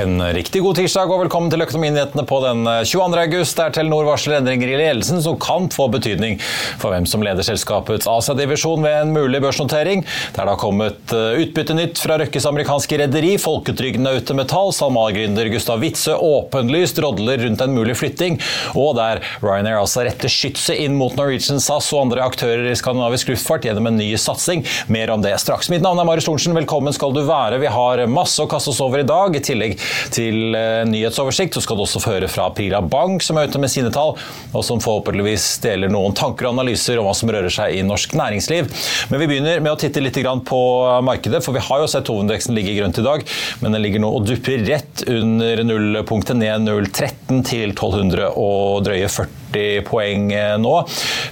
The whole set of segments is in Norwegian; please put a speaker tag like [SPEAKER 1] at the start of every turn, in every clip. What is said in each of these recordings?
[SPEAKER 1] En riktig god tirsdag og velkommen til Økonominyhetene på den 22. august, der Telenor varsler endringer i ledelsen som kan få betydning for hvem som leder selskapets Asia-divisjon ved en mulig børsnotering. Der Det har kommet eh, utbyttenytt fra Røkkes amerikanske rederi, Folketrygden Autometall, SalMar-gründer Gustav Witzøe åpenlyst rodler rundt en mulig flytting, og der Ryanair altså retter skytset inn mot Norwegian SAS og andre aktører i skandinavisk luftfart gjennom en ny satsing. Mer om det straks. Mitt navn er Marius Thorensen, velkommen skal du være. Vi har masse å kaste oss over i dag. i tillegg til eh, nyhetsoversikt. Så skal du også få høre fra Prila Bank, som er ute med sine tall, og som forhåpentligvis deler noen tanker og analyser om hva som rører seg i norsk næringsliv. Men vi begynner med å titte litt på markedet, for vi har jo sett hovedindeksen ligge grønt i dag, men den ligger nå og dupper rett under nullpunktet, ned 0,13 til 1200 og drøye 40 40 poeng eh, nå.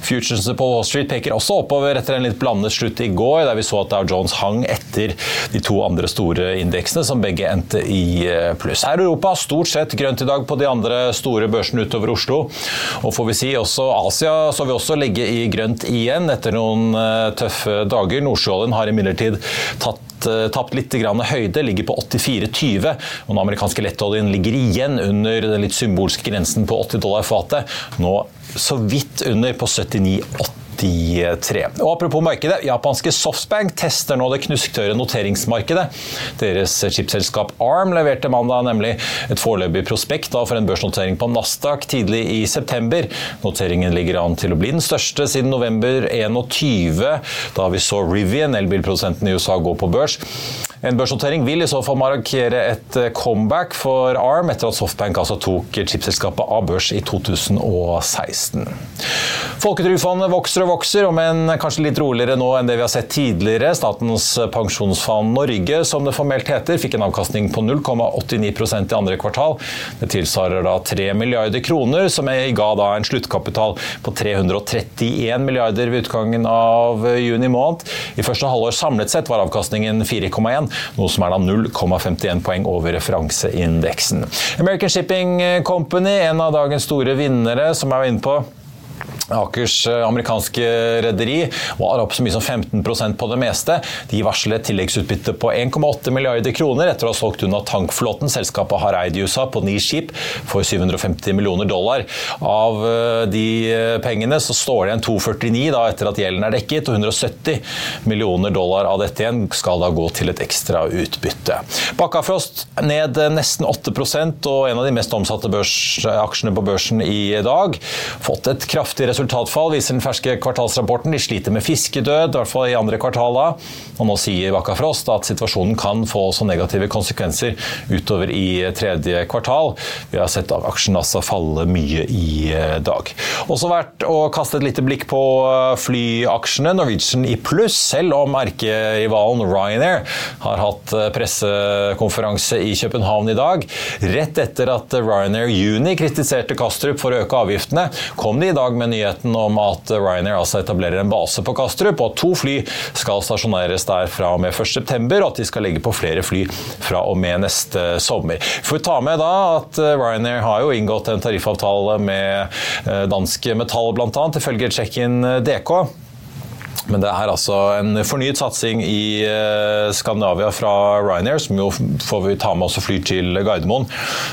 [SPEAKER 1] Futuresene på Wall Street peker også oppover etter en litt blandet slutt i går, der vi så at Dow Jones hang etter de to andre store indeksene, som begge endte i eh, pluss. Her i Europa stort sett grønt i dag på de andre store børsene utover Oslo. Og får vi si også Asia så vi også ligge i grønt igjen etter noen eh, tøffe dager. Nordsjøoljen har imidlertid tatt tapt litt høyde, ligger på 84,20. Og den amerikanske lettoljen ligger igjen under den litt symbolske grensen på 80 dollar fatet. Nå så vidt under på 79,80. 83. Og Apropos markedet, japanske Softbank tester nå det knusktørre noteringsmarkedet. Deres chipselskap Arm leverte mandag nemlig et foreløpig prospekt for en børsnotering på Nasdaq tidlig i september. Noteringen ligger an til å bli den største siden november 21, da vi så Rivian, elbilprodusenten i USA, gå på børs. En børsnotering vil i så fall markere et eh, comeback for ARM etter at Softbank altså tok chipselskapet av børs i 2016. Folketrygdfondet vokser og vokser, om en kanskje litt roligere nå enn det vi har sett tidligere. Statens pensjonsfond Norge, som det formelt heter, fikk en avkastning på 0,89% i andre kvartal. Det tilsvarer da 3 milliarder kroner, som ga da en sluttkapital på 331 milliarder ved utgangen av juni måned. I første halvår samlet sett var avkastningen 4,1 noe som er da 0,51 poeng over referanseindeksen. American Shipping Company, en av dagens store vinnere, som jeg var inne på, Akers eh, amerikanske rederi var opp så mye som 15% på det meste. De varslet tilleggsutbytte på 1,8 milliarder kroner etter å ha solgt unna tankflåten selskapet har eid i USA på ni skip for 750 millioner dollar. Av eh, de eh, pengene så står det igjen 249 da, etter at gjelden er dekket, og 170 millioner dollar av dette igjen skal da gå til et ekstra utbytte. Bakkafrost ned nesten 8% og en av de mest omsatte aksjene på børsen i dag. Fått et kraftig resultat resultatfall, viser den ferske kvartalsrapporten. De sliter med fiskedød, i hvert fall i andre kvartal. Og nå sier Bakkafrost at situasjonen kan få så negative konsekvenser utover i tredje kvartal. Vi har sett aksjen altså falle mye i eh, dag. Også verdt å kaste et lite blikk på eh, flyaksjene. Norwegian i pluss, selv om erkerivalen Ryanair har hatt eh, pressekonferanse i København i dag. Rett etter at Ryanair Juni kritiserte Kastrup for å øke avgiftene, kom de i dag med nyheten nyheten om at Ryanair altså etablerer en base på Kastrup, og at to fly skal stasjoneres der fra og med 1.9, og at de skal legge på flere fly fra og med neste sommer. For å ta med da at Ryanair har jo inngått en tariffavtale med danske dansk metall bl.a., ifølge check-in DK. Men det er altså en fornyet satsing i eh, Skandinavia fra Ryanair, som jo får vi ta med oss og flyr til Gardermoen,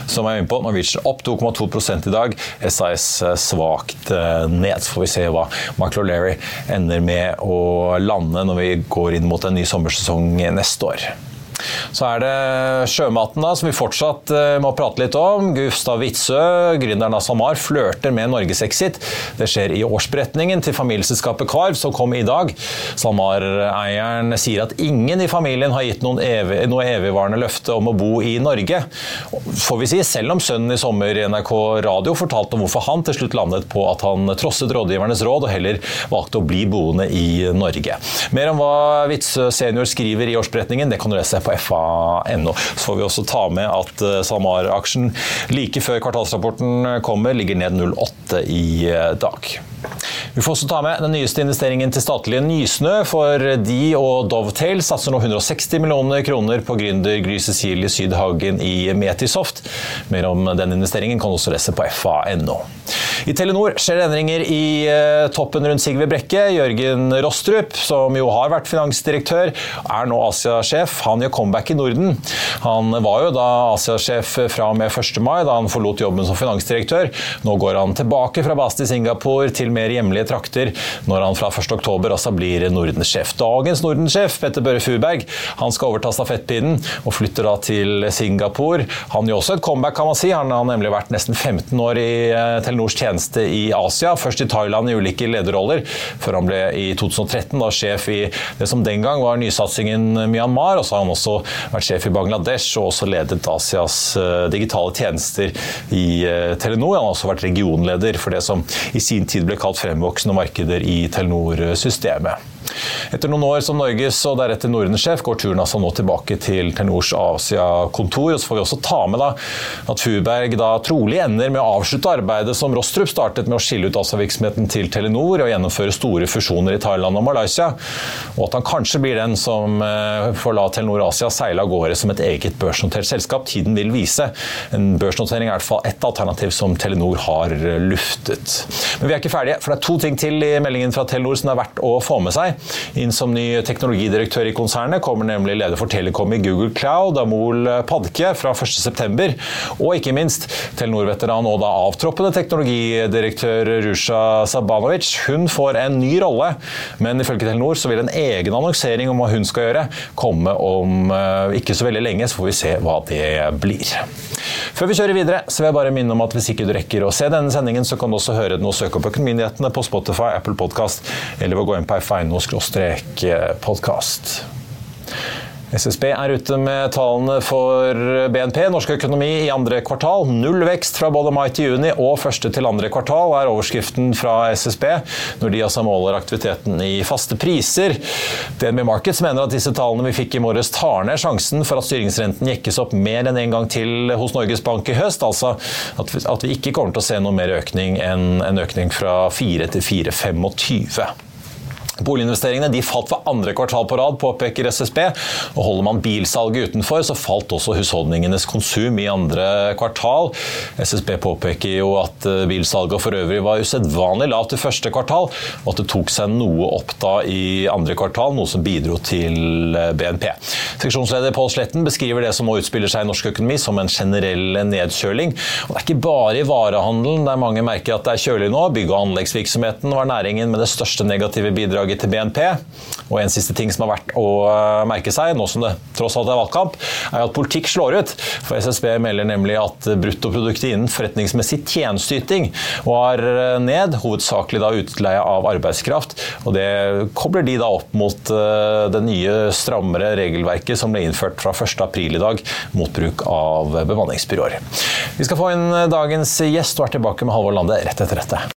[SPEAKER 1] som er inne på. Norwegian opp 2,2 i dag. SAS svakt eh, ned. Så får vi se hva Michael O'Leary ender med å lande når vi går inn mot en ny sommersesong neste år. Så er det sjømaten, da, som vi fortsatt uh, må prate litt om. Gustav Witzøe, gründeren av SalMar, flørter med Norgesexit. Det skjer i årsberetningen til familieselskapet Kvarv, som kom i dag. SalMar-eieren sier at ingen i familien har gitt evig, noe evigvarende løfte om å bo i Norge. Får vi si, selv om sønnen i sommer i NRK Radio fortalte om hvorfor han til slutt landet på at han trosset rådgivernes råd og heller valgte å bli boende i Norge. Mer om hva Witzøe senior skriver i årsberetningen, det kan du lese på fa.no. Så får vi også ta med at eh, SalMar-aksjen like før kvartalsrapporten kommer, ligger ned 0,8 i eh, dag. Vi får også ta med den nyeste investeringen til statlige Nysnø, for de og Dovetail satser nå 160 millioner kroner på gründer Gry Cecilie Sydhagen i Metisoft. Mer om den investeringen kan du også lese på fa.no. I Telenor skjer det endringer i eh, toppen rundt Sigve Brekke. Jørgen Rostrup, som jo har vært finansdirektør, er nå Asia-sjef. Han gjør comeback i Norden. Han var jo da Asia-sjef fra og med 1. mai, da han forlot jobben som finansdirektør. Nå går han tilbake fra base til Singapore til mer hjemlige trakter, når han fra 1. oktober altså blir Nordensjef. Dagens Nordensjef, Petter Børre Furberg, han skal overta stafettpinnen og flytter da til Singapore. Han gjør også et comeback, kan man si. Han har nemlig vært nesten 15 år i eh, Telenors tjeneste i Asia. Først i Thailand i ulike lederroller, før han ble i 2013 da sjef i det som den gang var nysatsingen Myanmar. og så har han også vært sjef i Bangladesh og også ledet Asias eh, digitale tjenester i eh, Telenor. Han har også vært regionleder for det som i sin tid ble kalt fremvoksende markeder i Telenor-systemet. Etter noen år som Norges og deretter Nordens-sjef går turen altså nå tilbake til Telenors Asia-kontor. og Så får vi også ta med da, at Furberg da trolig ender med å avslutte arbeidet som Rostrup startet med å skille ut Asia-virksomheten til Telenor og gjennomføre store fusjoner i Thailand og Malaysia. Og at han kanskje blir den som eh, får la Telenor Asia seile av gårde som et eget børsnotert selskap. Tiden vil vise. En børsnotering er i hvert fall ett alternativ som Telenor har luftet. Men vi er ikke ferdige, for det er to ting til i meldingen fra Telenor som er verdt å få med seg. Inn som ny teknologidirektør i konsernet kommer nemlig leder for Telekom i Google Cloud, Amol Padke, fra 1.9. Og ikke minst Telenor-veteran og da avtroppende teknologidirektør Rusha Sabanovic. Hun får en ny rolle, men ifølge Telenor så vil en egen annonsering om hva hun skal gjøre, komme om eh, ikke så veldig lenge, så får vi se hva det blir. Før vi kjører videre, så vil jeg bare minne om at hvis ikke du rekker å se denne sendingen, så kan du også høre den og søke opp Økonominyhetene på Spotify, Apple Podcast eller ved å gå inn på f1.no-podkast. SSB er ute med tallene for BNP, norsk økonomi, i andre kvartal. Null vekst fra både mai til juni og første til andre kvartal er overskriften fra SSB, når de altså måler aktiviteten i faste priser. DNB Markets mener at disse tallene vi fikk i morges tar ned sjansen for at styringsrenten jekkes opp mer enn en gang til hos Norges Bank i høst, altså at vi ikke kommer til å se noe mer økning enn en økning fra 4 til 4,25. Boliginvesteringene de falt for andre kvartal på rad, påpeker SSB. og Holder man bilsalget utenfor, så falt også husholdningenes konsum i andre kvartal. SSB påpeker jo at eh, bilsalget for øvrig var usedvanlig lavt i første kvartal, og at det tok seg noe opp da i andre kvartal, noe som bidro til eh, BNP. Seksjonsleder Pål Sletten beskriver det som nå utspiller seg i norsk økonomi som en generell nedkjøling. Og det er ikke bare i varehandelen der mange merker at det er kjølig nå. Bygg- og anleggsvirksomheten var næringen med det største negative bidraget bidraget til BNP. Og en siste ting som er verdt å eh, merke seg, nå som det tross alt er valgkamp, er at politikk slår ut. For SSB melder nemlig at bruttoproduktet innen forretningsmessig tjenesteyting var eh, ned, hovedsakelig da utleie av arbeidskraft. Og det kobler de da opp mot eh, det nye, strammere regelverket som ble innført fra 1.4 i dag mot bruk av bemanningsbyråer. Vi skal få inn dagens gjest og er tilbake med Halvor Lande rett etter dette.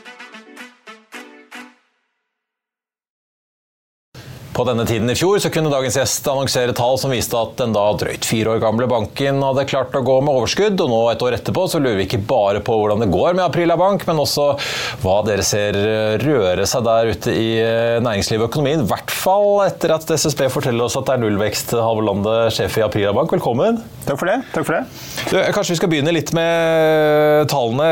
[SPEAKER 1] På denne tiden i fjor så kunne dagens gjest annonsere tall som viste at den da drøyt fire år gamle banken hadde klart å gå med overskudd. Og nå et år etterpå så lurer vi ikke bare på hvordan det går med Aprila Bank, men også hva dere ser røre seg der ute i næringslivet og økonomien. I hvert fall etter at SSB forteller oss at det er nullvekst. halvlandet sjef i Aprila Bank, velkommen.
[SPEAKER 2] Takk for det. Takk for det.
[SPEAKER 1] Du, kanskje vi skal begynne litt med tallene.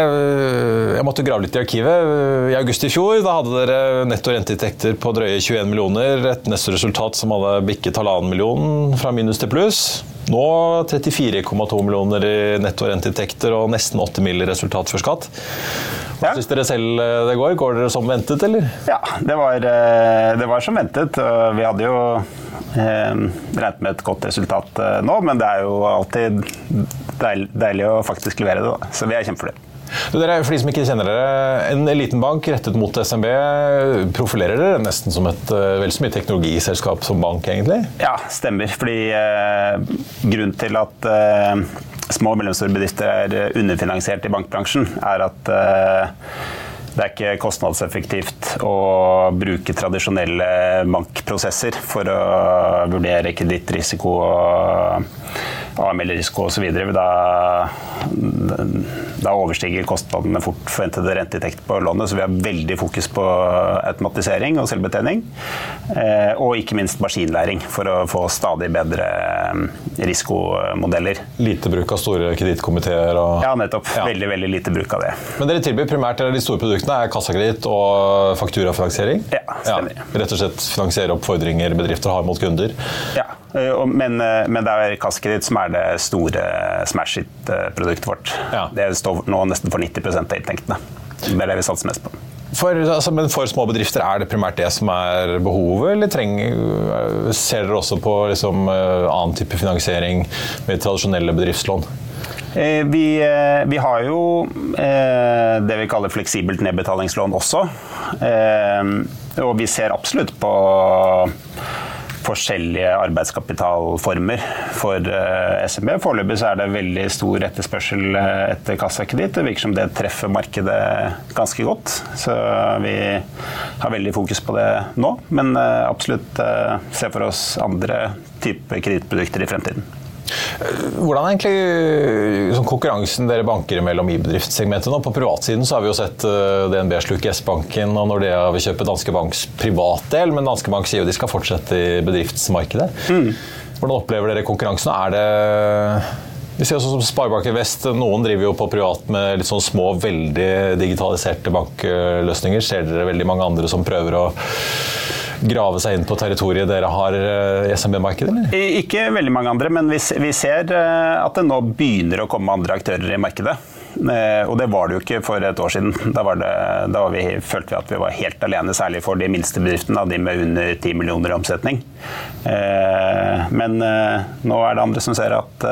[SPEAKER 1] Jeg måtte grave litt i arkivet. I august i fjor da hadde dere netto renteinntekter på drøye 21 millioner. Et neste resultat som hadde bikket halvannen million fra minus til pluss. Nå 34,2 millioner i netto renteinntekter og nesten 80 mill. resultat før skatt. Hva ja. syns dere selv det går? Går dere som ventet, eller?
[SPEAKER 2] Ja, det var, det var som ventet. Vi hadde jo eh, regnet med et godt resultat nå, men det er jo alltid deilig, deilig å faktisk levere det. Da. Så vi er kjempefornøyd.
[SPEAKER 1] Dere, for de som ikke kjenner dere, En liten bank rettet mot SMB profilerer dere nesten som et vel så mye teknologiselskap som bank, egentlig?
[SPEAKER 2] Ja, stemmer. Fordi eh, Grunnen til at eh, små og mellomstore bedrifter er underfinansiert i bankbransjen, er at eh, det er ikke kostnadseffektivt å bruke tradisjonelle bankprosesser for å vurdere kredittrisiko og AML-risiko osv. Da, da overstiger kostnadene fort forventede renteinntekt på lånet. Så vi har veldig fokus på automatisering og selvbetjening. Eh, og ikke minst maskinlæring for å få stadig bedre eh, risikomodeller.
[SPEAKER 1] Lite bruk av store kredittkomiteer? Og...
[SPEAKER 2] Ja, nettopp. Ja. Veldig veldig lite bruk av det.
[SPEAKER 1] Men dere tilbyr primært de store produktene er kassakreditt og fakturafinansiering?
[SPEAKER 2] Ja, stemmer. Ja,
[SPEAKER 1] rett og slett finansiere opp fordringer bedrifter har mot kunder?
[SPEAKER 2] Ja, men, men det er kassakreditt som er det store smash hit-produktet vårt. Ja. Det står nå nesten for 90 av inntektene. Det er det vi satser mest på.
[SPEAKER 1] For, altså, men for små bedrifter, er det primært det som er behovet, eller trenger, ser dere også på liksom, annen type finansiering med tradisjonelle bedriftslån?
[SPEAKER 2] Eh, vi, eh, vi, har jo eh, det vi kaller fleksibelt nedbetalingslån også. Og vi ser absolutt på forskjellige arbeidskapitalformer for uh, SMB. Foreløpig er det veldig stor etterspørsel eh, etter kassakreditt. Det virker som det treffer markedet ganske godt. Så vi har veldig fokus på det nå, men uh, absolutt se for oss andre typer kredittprodukter i fremtiden.
[SPEAKER 1] Hvordan er egentlig sånn konkurransen dere banker mellom i bedriftssegmentet nå? På privatsiden så har vi jo sett eh, DNB sluke S-banken og Nordea vil kjøpe Danske Banks privatdel, men Danske Bank sier jo de skal fortsette i bedriftsmarkedet. Mm. Hvordan opplever dere konkurransen? Er det vi ser også som Sparebanken Vest, Noen driver jo på privat med litt sånn små, veldig digitaliserte bankløsninger. Ser dere veldig mange andre som prøver å grave seg inn på territoriet dere har i SMB-markedet?
[SPEAKER 2] Ikke veldig mange andre, men vi, ser eh, at det nå begynner å komme andre aktører i markedet. Eh, og det var det jo ikke for et år siden. Da, det, da vi, følte vi at vi var helt alene, særlig for de minste bedriftene, de med under 10 millioner i omsetning. Eh, men nå er det andre som ser at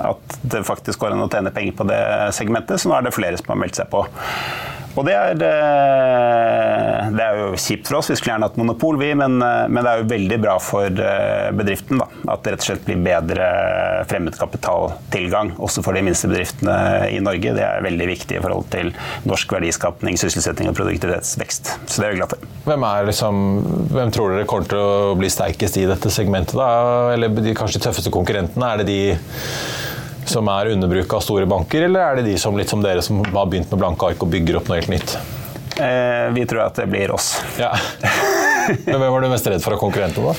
[SPEAKER 2] at det faktisk går an å tjene penger på det segmentet, så nå er det flere som har meldt seg på. Og det er, eh, det er, jo kjipt for oss, vi skulle gjerne hatt monopol, vi, men, eh, men, det er jo veldig bra for eh, bedriften. Da, at det rett og slett blir bedre fremmedkapitaltilgang også for de minste bedriftene i Norge. Det er veldig viktig i forhold til norsk verdiskapning, sysselsetting og produktivitetsvekst. Så det er vi glad for.
[SPEAKER 1] Hvem, liksom, hvem tror dere kommer til å bli sterkest i dette segmentet? da? Eller de kanskje tøffeste konkurrentene? Er det de som er underbruk av store banker, eller er det de som, litt som dere som har begynt med blanke ark og bygger opp noe helt nytt?
[SPEAKER 2] Eh, vi tror at det blir oss. Ja.
[SPEAKER 1] Men hvem var du mest redd for av konkurrentene, da?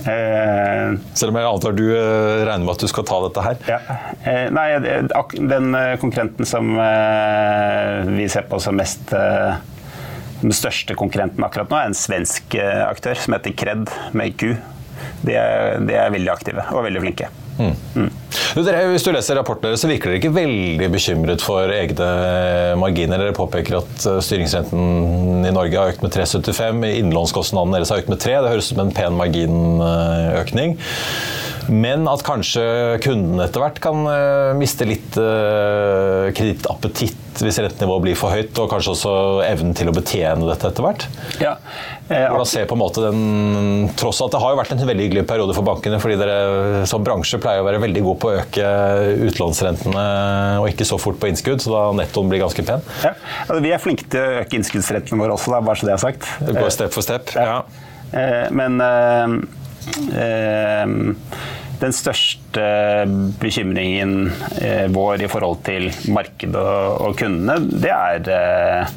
[SPEAKER 1] Eh, Selv om jeg antar du eh, regner med at du skal ta dette her?
[SPEAKER 2] Ja. Eh, nei, den eh, konkurrenten som eh, vi ser på som mest den største konkurrenten akkurat nå, er en svensk aktør som heter Kred med Q. De er, de er veldig aktive og veldig flinke. Mm.
[SPEAKER 1] Mm. Hvis du leser rapporten så virker dere ikke veldig bekymret for egne marginer. Dere påpeker at eh, styringsrenten i Norge har økt med 3,75. Innlånskostnadene deres har økt med 3. Det høres ut som en pen marginøkning. Men at kanskje kundene etter hvert kan uh, miste litt uh, kredittappetitt hvis rentenivået blir for høyt, og kanskje også evnen til å betjene dette etter hvert? Ja. Eh, Hvordan ser på en måte den, Tross at det har jo vært en veldig hyggelig periode for bankene, fordi dere som bransje pleier å være veldig gode på å øke utlånsrentene og ikke så fort på innskudd, så da nettoen blir ganske pen.
[SPEAKER 2] Ja. Altså, vi er flinke til å øke innskuddsrentene våre også, da, bare så det er sagt.
[SPEAKER 1] Det går step for step. Ja.
[SPEAKER 2] ja. Men den største bekymringen eh, vår i forhold til markedet og kundene, det er, eh,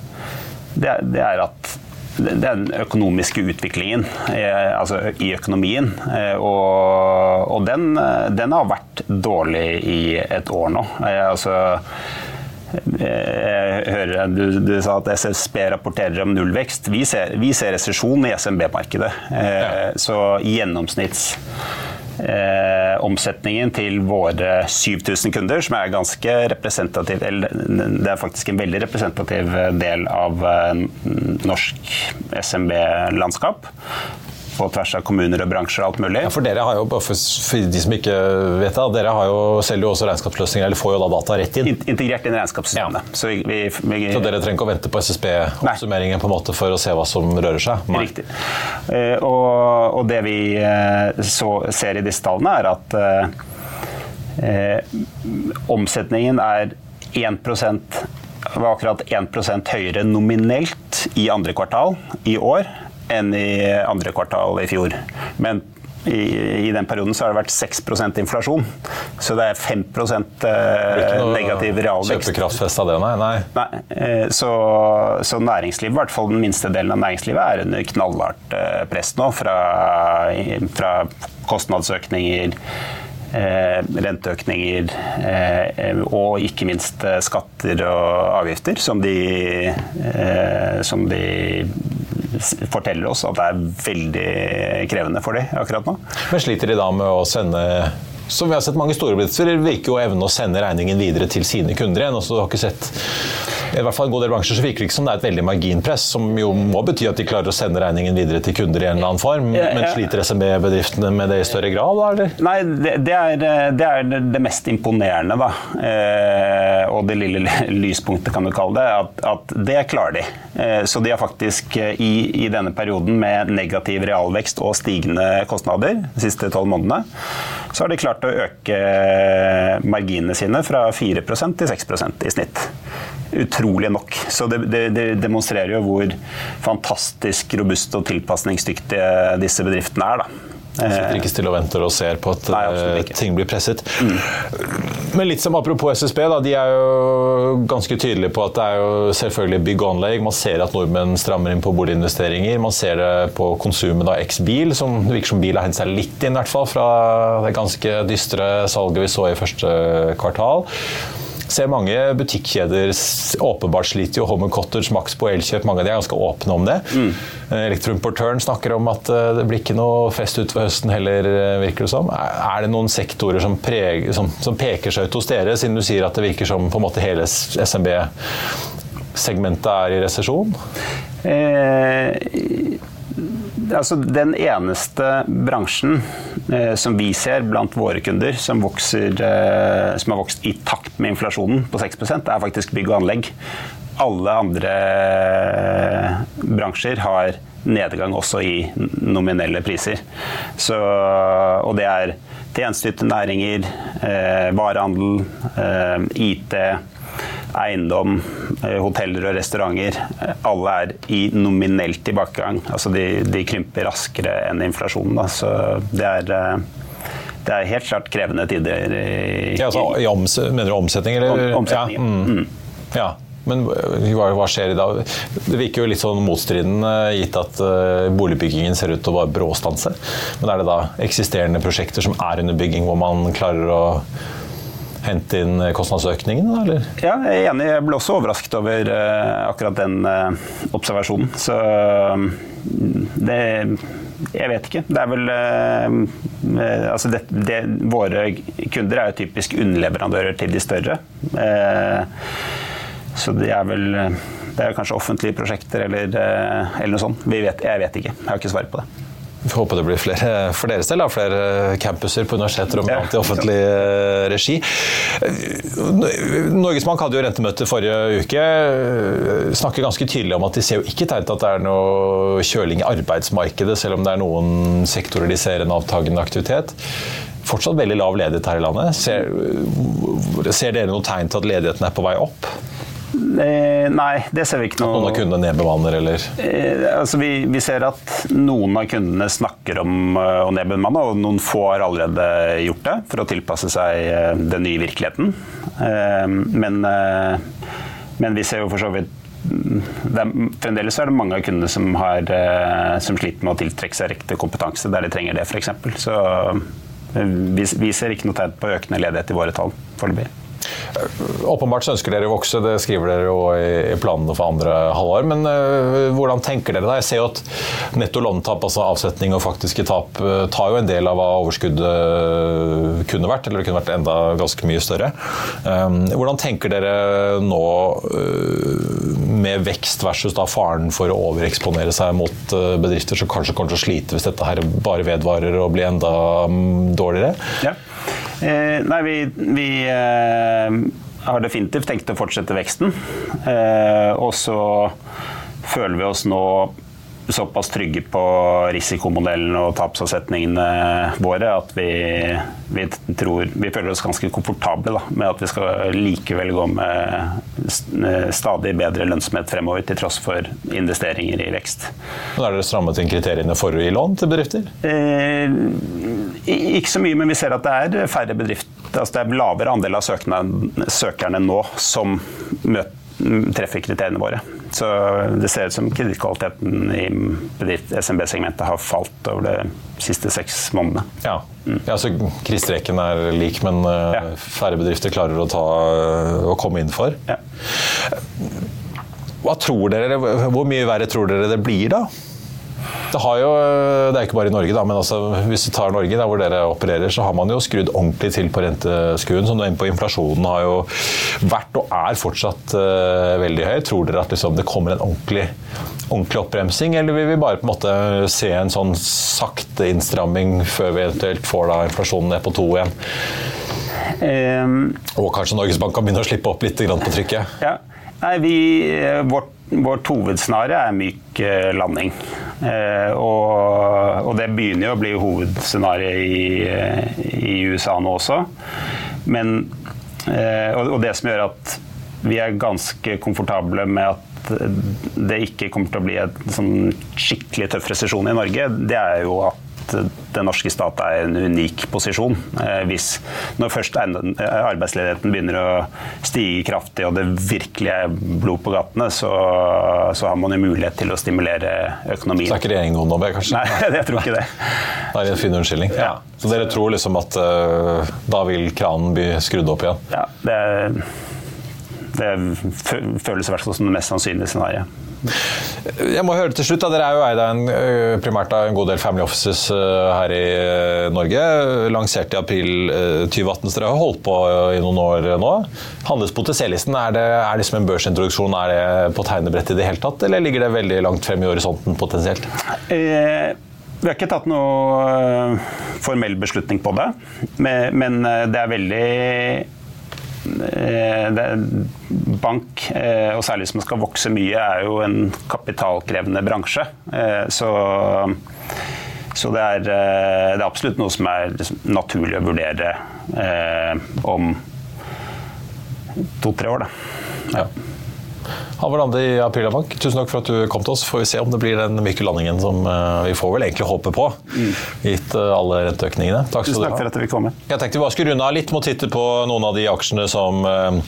[SPEAKER 2] det er, at den økonomiske utviklingen eh, altså i økonomien. Og, og den, den, har vært dårlig i et år nå. Altså, jeg hører du, du, sa at SSB rapporterer om nullvekst. Vi ser, vi ser resesjon i SMB-markedet. Ja. Så gjennomsnitts eh, omsetningen til våre 7000 kunder, som er ganske representativ eller Det er faktisk en veldig representativ del av eh, norsk SMB-landskap på tvers av kommuner og bransjer og alt mulig.
[SPEAKER 1] Ja, for dere har jo, for, de som ikke vet det, dere har jo, selger jo også regnskapsløsninger, eller får jo da data rett inn?
[SPEAKER 2] Integrert inn i regnskapssystemet.
[SPEAKER 1] Ja. Så, vi, vi, vi, så, dere trenger ikke å vente på SSB-oppsummeringen på en måte for å se hva som rører seg?
[SPEAKER 2] Nei. Riktig. Uh, og, og, det vi uh, så, ser i disse tallene, er at eh, omsetningen er 1 var akkurat 1% høyere nominelt i andre kvartal i år enn i andre kvartal i fjor. Men i, i, den perioden så har det vært 6% inflasjon. Så det er 5 eh, negativ realvekst.
[SPEAKER 1] Kjøpekraftfest av det, nei? nei.
[SPEAKER 2] nei eh, så, så, næringslivet, i hvert fall den minste delen av næringslivet, er under knallhardt eh, press nå fra, fra kostnadsøkninger. Eh, renteøkninger eh, og ikke minst skatter og avgifter, som de, som de forteller oss at det er veldig krevende for dem akkurat nå.
[SPEAKER 1] Men sliter de da med å sende som vi har sett mange store bedrifter virker jo evne å sende regningen videre til sine kunder igjen. Også, du har ikke sett i hvert fall en god del bransjer så virker det ikke som det er et veldig marginpress, som jo må bety at de klarer å sende regningen videre til kunder i en eller annen form. Men sliter SMB-bedriftene med det i større grad, da, eller?
[SPEAKER 2] Nei, det, det, er, det, er, det mest imponerende, da. Eh, og det lille lyspunktet, kan du kalle det. At, at det klarer de. Eh, så de har faktisk eh, i, i, denne perioden med negativ realvekst og stigende kostnader de siste tolv månedene, så har de klart å øke marginene sine fra 4% til 6% i snitt utrolig nok. Så det, det, det, demonstrerer jo hvor fantastisk robuste og tilpasningsdyktige disse bedriftene er. da.
[SPEAKER 1] Sitter ikke stille og venter og ser på at Nei, eh, ting blir presset. Mm. Men litt som apropos SSB, da, de er jo ganske tydelige på at det er jo selvfølgelig bygg og anlegg. Man ser at nordmenn strammer inn på boliginvesteringer. Man ser det på konsumet av X bil, som det virker som bil har hentet seg litt inn, i hvert fall fra det ganske dystre salget vi så i første kvartal. Ser mange butikkjeder åpenbart sliter jo. Home Cottage, Max på Elkjøp, mange av de er ganske åpne om det. Mm. Elektroimportøren snakker om at eh, det blir ikke noe fest utover høsten heller, eh, virker det som. Er er det noen sektorer som, preger, som, som peker seg ut hos dere, siden du sier at det virker som på en måte hele SMB-segmentet er i resesjon?
[SPEAKER 2] Eh, altså den eneste bransjen eh, som vi ser blant våre kunder som, vokser, eh, som har vokst i takt med inflasjonen på 6% er faktisk bygg og anlegg. Alle andre eh, bransjer har nedgang også i nominelle priser. Så, og det er tjenesteytende næringer, eh, varehandel, eh, IT eiendom, eh, hoteller og restauranter, eh, alle er i nominell tilbakegang. Altså de, de krymper raskere enn inflasjonen. Da. Så det er, eh, det er helt klart krevende tider. I,
[SPEAKER 1] Ja, altså, i oms mener du omsetning, eller?
[SPEAKER 2] Om- omsetning,
[SPEAKER 1] Ja, mm. ja. Men hva, hva skjer i dag? Det virker jo litt sånn motstridende, gitt at uh, boligbyggingen ser ut til å bare bråstanse. Men er det da eksisterende prosjekter som er under bygging, hvor man klarer å hente inn kostnadsøkningen, da, eller?
[SPEAKER 2] Ja, jeg er enig. Jeg ble også overrasket over eh, akkurat den eh, observasjonen. Så mm, det Jeg vet ikke. Det er vel eh, eh, Altså det, det, våre kunder er jo typisk underleverandører til de større. Eh, så det er vel Det er kanskje offentlige prosjekter eller, eh, eller noe sånt. Vet, jeg vet ikke. Jeg har ikke svar på det.
[SPEAKER 1] Vi håper det blir flere for deres del, flere campuser på universiteter og annet i offentlig eh, regi. Eh, Norges Bank hadde jo rentemøte forrige uke. eh, Snakker ganske tydelig om at de ser jo ikke tegn til at det er noe kjøling i arbeidsmarkedet, selv om det er noen sektorer de ser en avtagende aktivitet. Fortsatt veldig lav ledighet her i landet. Ser, ser dere noe tegn til at ledigheten er på vei opp?
[SPEAKER 2] Eh, nei, det ser vi ikke
[SPEAKER 1] Noen av
[SPEAKER 2] noe
[SPEAKER 1] kundene nedbemanner, eller?
[SPEAKER 2] Eh, altså vi, vi ser at noen av kundene snakker om eh, å nedbemanne, og noen få har allerede gjort det for å tilpasse seg eh, den nye virkeligheten. Eh, men, eh, men vi ser jo for så vidt er, Fremdeles er det mange av kundene som, har, som sliter med å tiltrekke seg riktig kompetanse der de trenger det, f.eks. Så vi, vi ser ikke noe tegn på økende ledighet i våre tall foreløpig.
[SPEAKER 1] Åpenbart så ønsker dere å vokse, det skriver dere jo i planene for andre halvår. Men øh, hvordan tenker dere da? Jeg ser jo at netto lånetap, altså avsetning og faktiske tap, øh, tar jo en del av hva overskuddet kunne vært, eller det kunne vært enda ganske mye større. Hvordan tenker dere nå med vekst versus da faren for å overeksponere seg mot bedrifter som kanskje kommer til å slite hvis dette her bare vedvarer og blir enda mm, dårligere?
[SPEAKER 2] Ja. Eh, nei, vi, vi eh, har definitivt tenkt å fortsette veksten. Eh, og så føler vi oss nå såpass trygge på risikomodellen og tapsavsetningene våre at vi, vi, tror, vi føler oss ganske komfortable da, med at vi skal likevel gå med stadig bedre lønnsomhet fremover, til tross for investeringer i vekst.
[SPEAKER 1] Men er dere strammet inn kriteriene for å gi lån til bedrifter?
[SPEAKER 2] Eh, ikke så mye, men vi ser at det er færre bedrifter altså Det er lavere andel av søkerne, søkerne nå som møter, treffer kriteriene våre. Så det ser ut som kredittkvaliteten i SMB-segmentet har falt over de siste seks månedene.
[SPEAKER 1] Ja. ja så krisestreken er lik, men eh,
[SPEAKER 2] Ja.
[SPEAKER 1] færre bedrifter klarer å, ta, å komme inn for.
[SPEAKER 2] Ja.
[SPEAKER 1] Hva tror dere, Hvor mye verre tror dere det blir da? Det, har jo, det er ikke bare i Norge, da, men altså, hvis du tar Norge, der hvor dere opererer, så har man jo skrudd ordentlig til på renteskuen. Som du er inne på, Inflasjonen har jo vært og er fortsatt uh, veldig høy. Tror dere at liksom, det kommer en ordentlig, ordentlig oppbremsing, eller vil vi bare på en måte se en sånn sakte innstramming før vi eventuelt får da inflasjonen ned på to igjen?
[SPEAKER 2] Um,
[SPEAKER 1] Og kanskje Norges Bank kan begynne å slippe opp litt grann på trykket?
[SPEAKER 2] Ja. Nei, vi, eh, vårt, vårt hovedscenario er myk eh, landing. Eh, og, og det begynner jo å bli hovedscenarioet i, eh, i USA nå også. Men, eh, og, og det som gjør at vi er ganske komfortable med at det ikke kommer til å bli en sånn skikkelig tøff resesjon i Norge, det er jo at den norske stat er i en unik posisjon. Eh, Hvis, når først eh, arbeidsledigheten begynner å stige kraftig og det virkelig er blod på gatene, så, så har man jo mulighet til å stimulere økonomien.
[SPEAKER 1] Så er ikke regjeringen god nok, kanskje?
[SPEAKER 2] Nei, jeg tror ikke det.
[SPEAKER 1] Det er en fin unnskyldning.
[SPEAKER 2] Ja.
[SPEAKER 1] Så dere tror liksom at uh, da vil kranen bli skrudd opp igjen?
[SPEAKER 2] Ja, det er, det føles i hvert fall som det mest sannsynlige scenarioet.
[SPEAKER 1] Jeg må høre til slutt, da. Dere er jo eid av en, primært av en god del family offices her i Norge. Lansert i april 2018, så dere har holdt på i noen år nå. Handles på OTC-listen. Er det er liksom en børsintroduksjon er det på tegnebrettet i det hele tatt, eller ligger det veldig langt frem i horisonten potensielt?
[SPEAKER 2] Eh vi har ikke tatt noe formell beslutning på det, men det er veldig det bank, og særlig hvis man skal vokse mye, er jo en kapitalkrevende bransje. Så, så det, er, det, er, absolutt noe som er naturlig å vurdere om to-tre år. Da. Ja.
[SPEAKER 1] Halvor Lande i Aprila Bank, tusen takk for at du kom til oss. Får vi se om det blir den myke landingen som eh, vi får vel egentlig håpe på, gitt eh, alle renteøkningene.
[SPEAKER 2] Takk tusen takk for at vi kom med.
[SPEAKER 1] Jeg tenkte vi bare skulle runde av litt mot titte på noen av de aksjene som uh,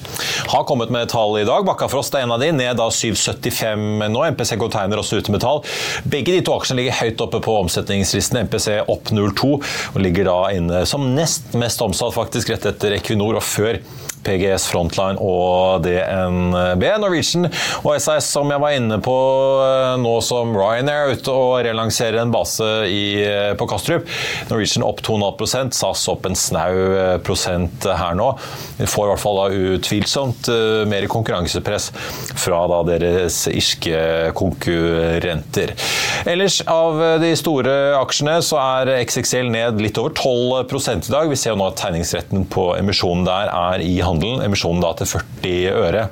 [SPEAKER 1] har kommet med tall i dag. Bakkafrost er en av de, ned da 7,75 nå. MPC Container også ute med tall. Begge de to aksjene ligger høyt oppe på omsetningslisten. MPC opp 0,2 og ligger da inne som nest mest omsatt, faktisk, rett etter Equinor og før PGS Frontline og DNB. Norwegian og SAS, som jeg var inne på eh, nå som Ryanair er ute og relanserer en base i, eh, på Kastrup. Norwegian opp 2,5% SAS opp en snau eh, prosent her nå. Vi får i hvert fall utvilsomt mer konkurransepress fra deres irske konkurrenter. Ellers av de store aksjene så er XXL ned litt over 12% i dag. Vi ser jo nå at tegningsretten på emisjonen der er i handelen. Emisjonen da til 40 øre.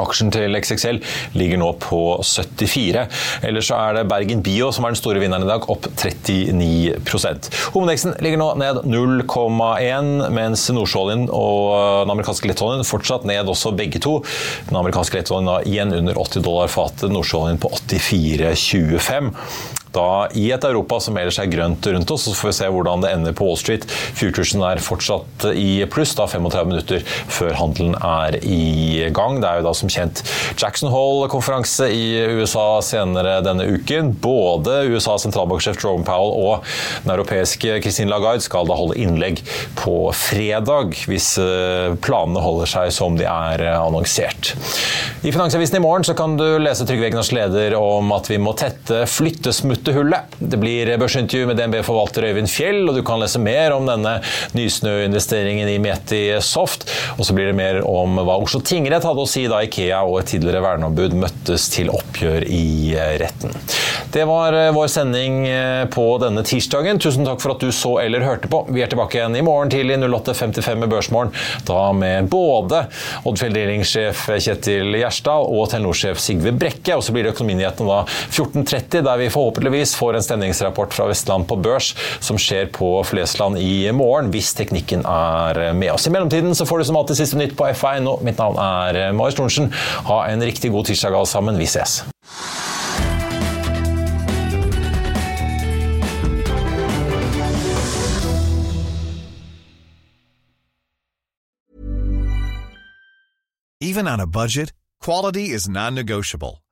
[SPEAKER 1] Aksjen til XXL ligger nå på 74. Ellers så er det Bergen Bio som er den store vinneren i dag, opp 39% Hovedveksten ligger nå ned 0,1, mens nordsjøoljen og den amerikanske lettoljen fortsatt ned også begge to. Den amerikanske lettoljen igjen under 80 dollar fatet, nordsjøoljen på 84,25 da i et Europa som ellers er grønt rundt oss. Så får vi se hvordan det ender på Wall Street. Futuresen er fortsatt i pluss, da 35 minutter før handelen er i gang. Det er jo da som kjent Jackson Hall-konferanse i USA senere denne uken. Både USAs sentralbanksjef Jerome Powell og den europeiske Christine Lagarde skal da holde innlegg på fredag, hvis eh, planene holder seg som de er eh, annonsert. I Finansavisen i morgen kan du lese Trygve Egnars leder om at vi må tette flyttesmutt Hyttehullet. Det blir børsintervju med DNB-forvalter Øyvind Fjell, og du kan lese mer om denne Nysnø-investeringen i Meti Soft. Og så blir det mer om hva Oslo tingrett hadde å si da Ikea og et tidligere verneombud møttes til oppgjør i retten. Det var eh, vår sending eh, på denne tirsdagen. Tusen takk for at du så eller hørte på. Vi er tilbake igjen i morgen tidlig 08.55 med Børsmorgen. Da med både Oddfjell Delingsjef Kjetil Gjerstad og Telenor-sjef Sigve Brekke. Og så blir det Økonominyhetene da 14.30, der vi forhåpentligvis sannsynligvis får en stemningsrapport fra Vestland på børs, som skjer på Flesland i morgen, hvis teknikken er med oss. I mellomtiden så får du som alltid siste nytt på FA.no. Mitt navn er Marius Thorensen. Ha en riktig god tirsdag alle sammen. Vi ses.
[SPEAKER 3] Even on a budget, quality is non-negotiable.